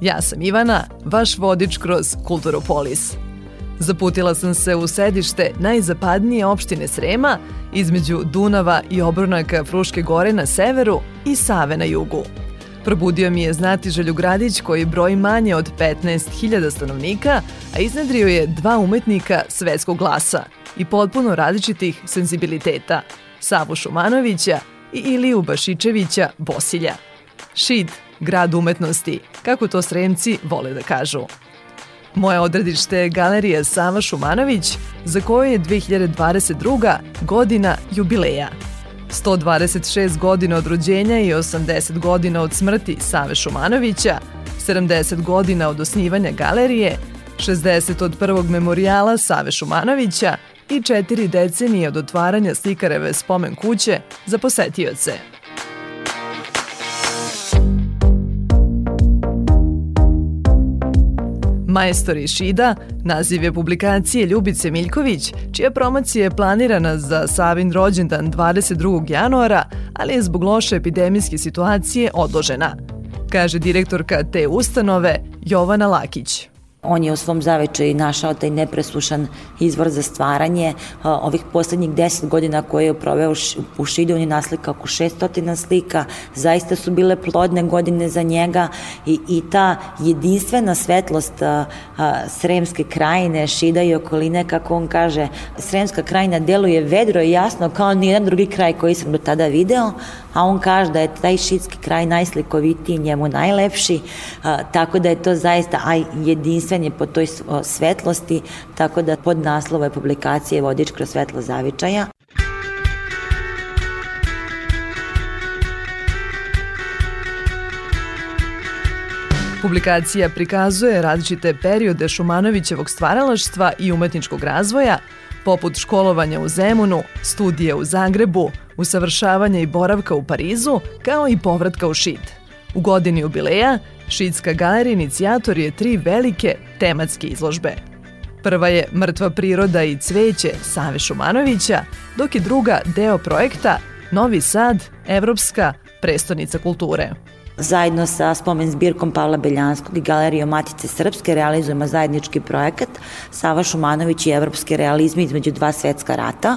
Ja sam Ivana, vaš vodič kroz Kulturopolis. Zaputila sam se u sedište najzapadnije opštine Srema između Dunava i obronaka Fruške gore na severu i Save na jugu. Probudio mi je Znatiželju gradić koji broji manje od 15.000 stanovnika, a iznedrio je dva umetnika svetskog glasa i potpuno različitih senzibiliteta, Savu Šumanovića i Iliju Bašičevića Bosilja. Šid, grad umetnosti, kako to sremci vole da kažu. Moje odredište je Galerija Sava Šumanović, za koju je 2022. godina jubileja. 126 godina od rođenja i 80 godina od smrti Save Šumanovića, 70 godina od osnivanja galerije, 60 od prvog memorijala Save Šumanovića i četiri decenije od otvaranja slikareve spomen kuće za posetioce. Majstori Šida, naziv je publikacije Ljubice Miljković, čija promocija je planirana za Savin rođendan 22. januara, ali je zbog loše epidemijske situacije odložena, kaže direktorka te ustanove Jovana Lakić. On je u svom zavečaju našao taj nepreslušan izvor za stvaranje. Ovih poslednjih deset godina koje je proveo u Šidu, on je naslika oko 600 slika. Zaista su bile plodne godine za njega i, i ta jedinstvena svetlost a, a, Sremske krajine, Šida i okoline, kako on kaže, Sremska krajina deluje vedro i jasno kao nijedan drugi kraj koji sam do tada video, a on kaže da je taj šidski kraj najslikovitiji, njemu najlepši, a, tako da je to zaista aj jedinstven je po toj svetlosti, tako da pod naslova publikacije Vodič kroz svetlo zavičaja. Publikacija prikazuje različite periode Šumanovićevog stvaralaštva i umetničkog razvoja, poput školovanja u Zemunu, studije u Zagrebu, usavršavanja i boravka u Parizu, kao i povratka u Šid. U godini jubileja, Šidska galerija inicijator je tri velike tematske izložbe. Prva je Mrtva priroda i cveće Save Šumanovića, dok je druga deo projekta Novi Sad, Evropska prestonica kulture. Zajedno sa spomen zbirkom Pavla Beljanskog i Galerijom Matice Srpske realizujemo zajednički projekat Sava Šumanović i evropske realizme između dva svetska rata.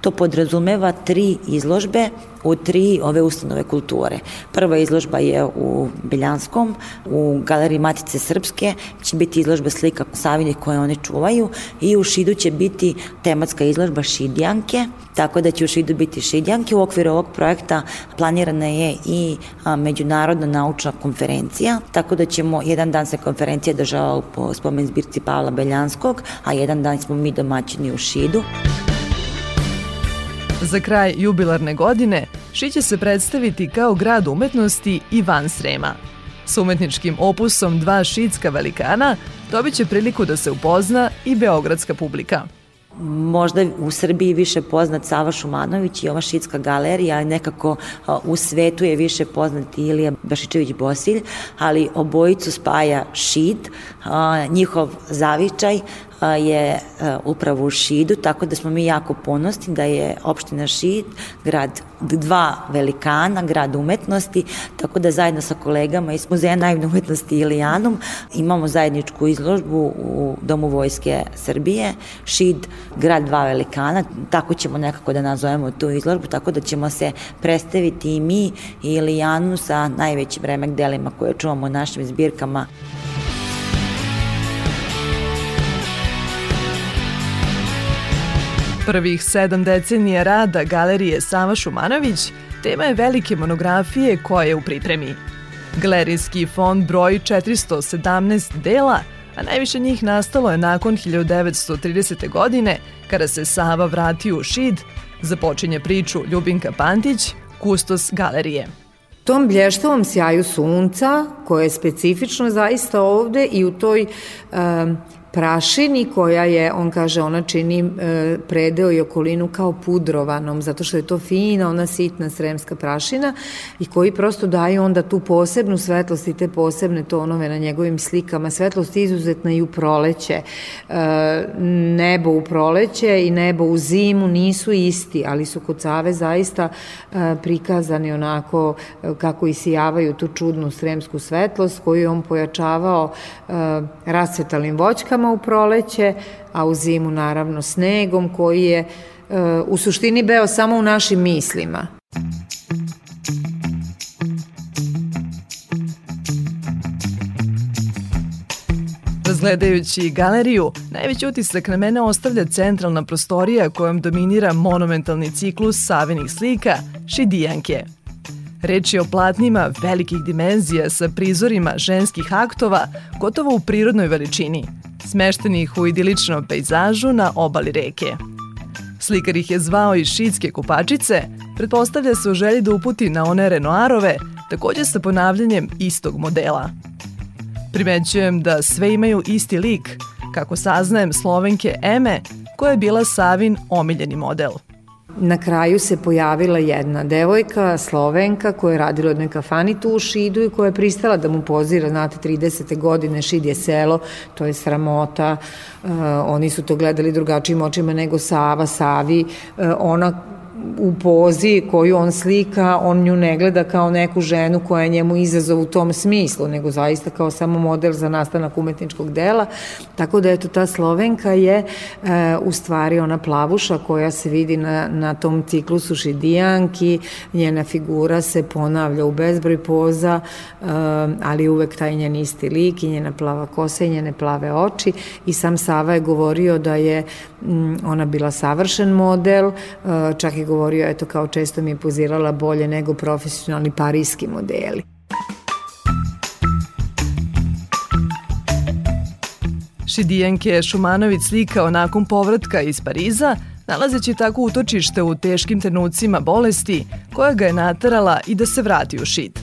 To podrazumeva tri izložbe u tri ove ustanove kulture. Prva izložba je u Beljanskom, u Galeriji Matice Srpske će biti izložba slika Savinih koje one čuvaju i u Šidu će biti tematska izložba Šidjanke, tako da će u Šidu biti Šidjanke. U okviru ovog projekta planirana je i međunarodna naučna konferencija, tako da ćemo, jedan dan se konferencija država u spomen zbirci Pavla Beljanskog, a jedan dan smo mi domaćini u Šidu. Za kraj jubilarne godine Ši će se predstaviti kao grad umetnosti i van Srema. S umetničkim opusom dva šidska velikana dobit će priliku da se upozna i beogradska publika možda u Srbiji više poznat Sava Šumanović i ova šitska galerija, nekako u svetu je više poznat Ilija Bašičević Bosilj, ali obojicu spaja šit, njihov zavičaj, je upravo u Šidu, tako da smo mi jako ponosni da je opština Šid grad dva velikana, grad umetnosti, tako da zajedno sa kolegama iz Muzeja naivne umetnosti Ilijanum imamo zajedničku izložbu u Domu Vojske Srbije, Šid, grad dva velikana, tako ćemo nekako da nazovemo tu izložbu, tako da ćemo se predstaviti i mi i Ilijanu sa najvećim remek delima koje čuvamo u našim zbirkama. Prvih sedam decenija rada galerije Sava Šumanović tema je velike monografije koja je u pripremi. Galerijski fond broji 417 dela, a najviše njih nastalo je nakon 1930. godine, kada se Sava vratio u Šid, započinje priču Ljubinka Pantić, kustos galerije. tom blještavom sjaju sunca, koje je specifično zaista ovde i u toj um, prašini koja je, on kaže, ona čini e, predeo i okolinu kao pudrovanom, zato što je to fina, ona sitna sremska prašina i koji prosto daju onda tu posebnu svetlost i te posebne tonove na njegovim slikama. Svetlost je izuzetna i u proleće. E, nebo u proleće i nebo u zimu nisu isti, ali su kod Save zaista e, prikazani onako e, kako isijavaju tu čudnu sremsku svetlost koju on pojačavao e, rasvetalnim voćkama u proleće, a u zimu naravno snegom koji je e, u suštini beo samo u našim mislima. Razgledajući galeriju, najveći utisak na mene ostavlja centralna prostorija kojom dominira monumentalni ciklus savinih slika Šidijanke. Reč je o platnima velikih dimenzija sa prizorima ženskih aktova gotovo u prirodnoj veličini, smeštenih u idiličnom pejzažu na obali reke. Slikar ih je zvao i šitske kupačice, pretpostavlja se u želji da uputi na one Renoirove, takođe sa ponavljanjem istog modela. Primećujem da sve imaju isti lik, kako saznajem Slovenke Eme, koja je bila Savin omiljeni model – Na kraju se pojavila jedna devojka, slovenka, koja je radila od neka kafani tu u Šidu i koja je pristala da mu pozira, znate, 30. godine, Šid je selo, to je sramota, uh, oni su to gledali drugačijim očima nego Sava, Savi, uh, ona u pozi koju on slika, on nju ne gleda kao neku ženu koja je njemu izazov u tom smislu, nego zaista kao samo model za nastanak umetničkog dela. Tako da eto ta Slovenka je e, u stvari ona plavuša koja se vidi na, na tom ciklusu Šidijanki, njena figura se ponavlja u bezbroj poza, e, ali uvek taj njen isti lik i njena plava kosa i njene plave oči i sam Sava je govorio da je m, ona bila savršen model, e, čak i govorio, eto kao često mi je pozirala bolje nego profesionalni parijski modeli. Šidijanke Šumanović slikao nakon povratka iz Pariza, nalazeći tako utočište u teškim trenucima bolesti koja ga je natarala i da se vrati u šid.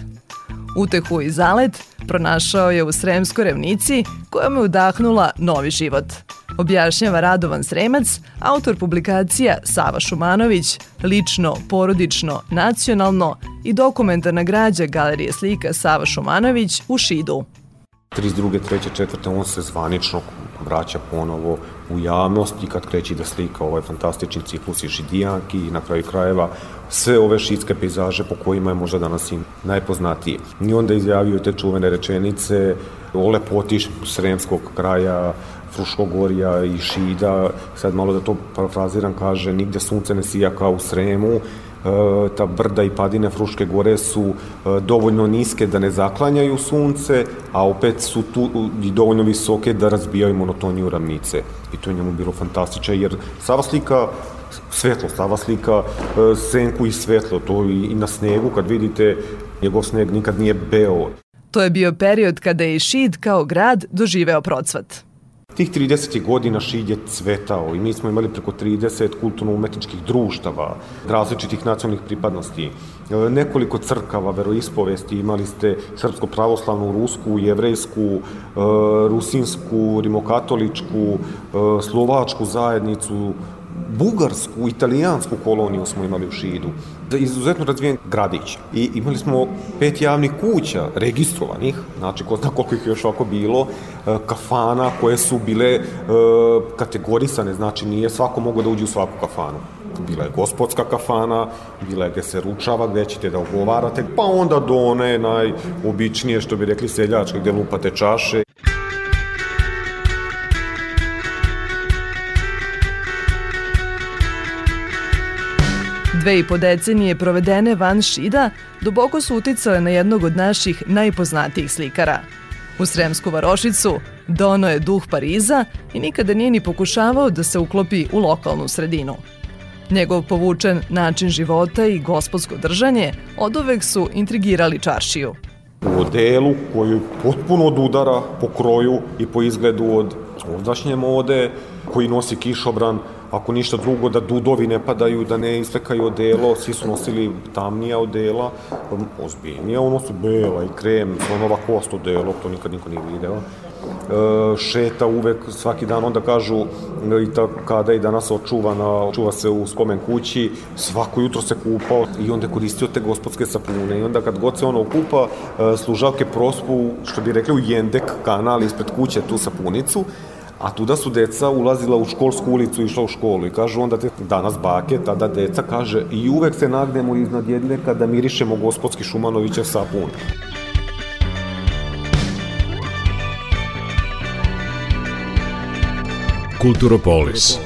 Utehu i zalet pronašao je u Sremskoj revnici koja mu je udahnula novi život – objašnjava Radovan Sremac, autor publikacija Sava Šumanović, lično, porodično, nacionalno i dokumentarna građa Galerije slika Sava Šumanović u Šidu. 32. 3. 4. on se zvanično vraća ponovo u javnost i kad kreći da slika ovaj fantastični ciklus i Židijanki i na kraju krajeva sve ove šitske pejzaže po kojima je možda danas i najpoznatiji. I onda izjavio te čuvene rečenice o lepoti sremskog kraja, Fruškogorja i Šida, sad malo da to parafraziram, kaže nigde sunce ne sija kao u Sremu, e, ta brda i padine Fruške gore su e, dovoljno niske da ne zaklanjaju sunce, a opet su tu i dovoljno visoke da razbijaju monotoniju ravnice. I to je njemu bilo fantastično, jer Sava slika svetlo, Sava slika e, senku i svetlo, to i na snegu kad vidite njegov sneg nikad nije beo. To je bio period kada je Šid kao grad doživeo procvat. Tih 30. godina Šid je cvetao i mi smo imali preko 30 kulturno-umetničkih društava, različitih nacionalnih pripadnosti, nekoliko crkava, veroispovesti, imali ste srpsko-pravoslavnu, rusku, jevrejsku, e, rusinsku, rimokatoličku, e, slovačku zajednicu, bugarsku, italijansku koloniju smo imali u Šidu. Da izuzetno razvijen gradić. I imali smo pet javnih kuća, registrovanih, znači ko zna koliko ih još ovako bilo, e, kafana koje su bile e, kategorisane, znači nije svako mogo da uđe u svaku kafanu. Bila je gospodska kafana, bila je gde se ručava, gde ćete da ogovarate, pa onda do one najobičnije, što bi rekli seljačke, gde lupate čaše. Dve i po decenije provedene van Šida duboko su uticale na jednog od naših najpoznatijih slikara. U Sremsku varošicu dono je duh Pariza i nikada nije ni pokušavao da se uklopi u lokalnu sredinu. Njegov povučen način života i gospodsko držanje od uvek su intrigirali čaršiju. U odelu koju potpuno odudara po kroju i po izgledu od ovdašnje mode, koji nosi kišobran, ako ništa drugo, da dudovi ne padaju, da ne istekaju odelo, svi su nosili tamnija odela, ozbiljnija, ono su bela i krem, slonova kost odelo, to nikad niko nije video. E, šeta uvek, svaki dan, onda kažu i ta, kada i danas očuvana, čuva se u spomen kući, svako jutro se kupao i onda koristio te gospodske sapune i onda kad god se ono okupa, e, služavke prospu, što bi rekli u Jendek kanal ispred kuće tu sapunicu, a tuda su deca ulazila u školsku ulicu i išla u školu i kažu onda te, danas bake, tada deca kaže i uvek se nagnemo iznad jedne kada mirišemo gospodski Šumanovićev sapun. Kulturopolis.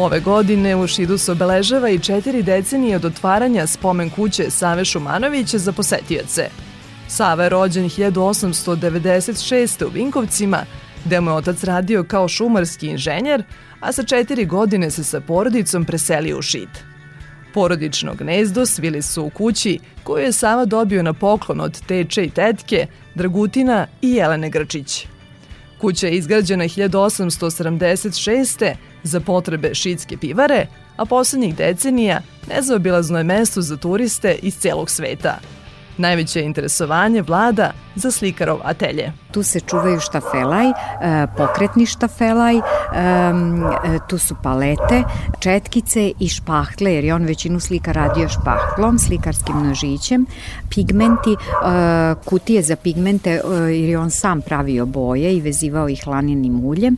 Ove godine u Šidu se obeležava i četiri decenije od otvaranja spomen kuće Save Šumanovića za posetioce. Sava je rođen 1896. u Vinkovcima, gde mu je otac radio kao šumarski inženjer, a sa četiri godine se sa porodicom preselio u Šid. Porodično gnezdo svili su u kući koju je Sava dobio na poklon od teče i tetke, Dragutina i Jelene Grčić. Kuća je izgrađena 1876 za potrebe šitske pivare, a poslednjih decenija nezaobilazno je mesto za turiste iz celog sveta. Najveće interesovanje vlada za slikarov atelje. Tu se čuvaju štafelaj, e, pokretni štafelaj, e, tu su palete, četkice i špahtle, jer je on većinu slika radio špahtlom, slikarskim nožićem, pigmenti, e, kutije za pigmente, jer je on sam pravio boje i vezivao ih laninim uljem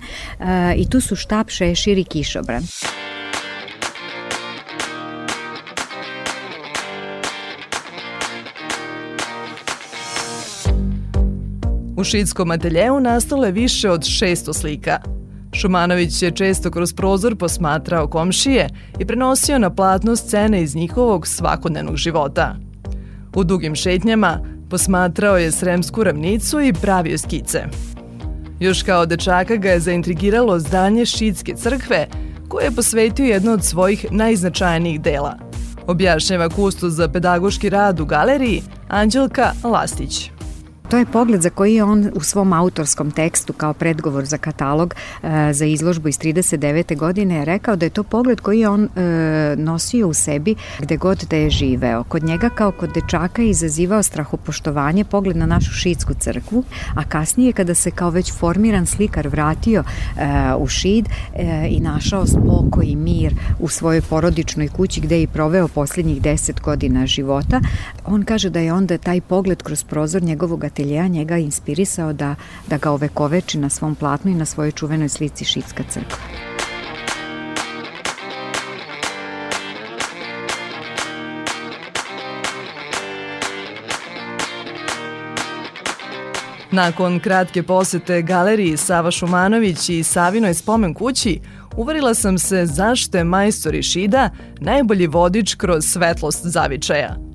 i tu su štap, šešir i kišobran. U šidskom ateljeu nastalo je više od 600 slika. Šumanović je često kroz prozor posmatrao komšije i prenosio na platno scene iz njihovog svakodnevnog života. U dugim šetnjama posmatrao je Sremsku ravnicu i pravio skice. Još kao dečaka ga je zaintrigiralo zdanje Šidske crkve, koje je posvetio jedno od svojih najznačajnijih dela. Objašnjava kustu za pedagoški rad u galeriji Anđelka Lastić. To je pogled za koji je on u svom autorskom tekstu kao predgovor za katalog e, za izložbu iz 39. godine rekao da je to pogled koji je on e, nosio u sebi gde god da je živeo. Kod njega kao kod dečaka je izazivao strahopoštovanje pogled na našu šitsku crkvu, a kasnije kada se kao već formiran slikar vratio e, u šid i našao spokoj i mir u svojoj porodičnoj kući gde je i proveo poslednjih deset godina života, on kaže da je onda taj pogled kroz prozor njegovog ateljeja njega inspirisao da, da ga ovekoveči na svom platnu i na svojoj čuvenoj slici Šitska crkva. Nakon kratke posete galeriji Sava Šumanović i Savinoj spomen kući, uverila sam se zašto je majstor Išida najbolji vodič kroz svetlost zavičaja –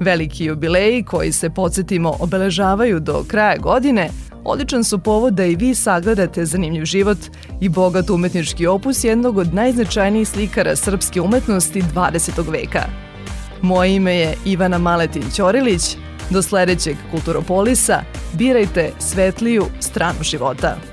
Veliki jubileji koji se, podsjetimo, obeležavaju do kraja godine, odličan su povod da i vi sagledate zanimljiv život i bogat umetnički opus jednog od najznačajnijih slikara srpske umetnosti 20. veka. Moje ime je Ivana Maletin Ćorilić. Do sledećeg Kulturopolisa birajte svetliju stranu života.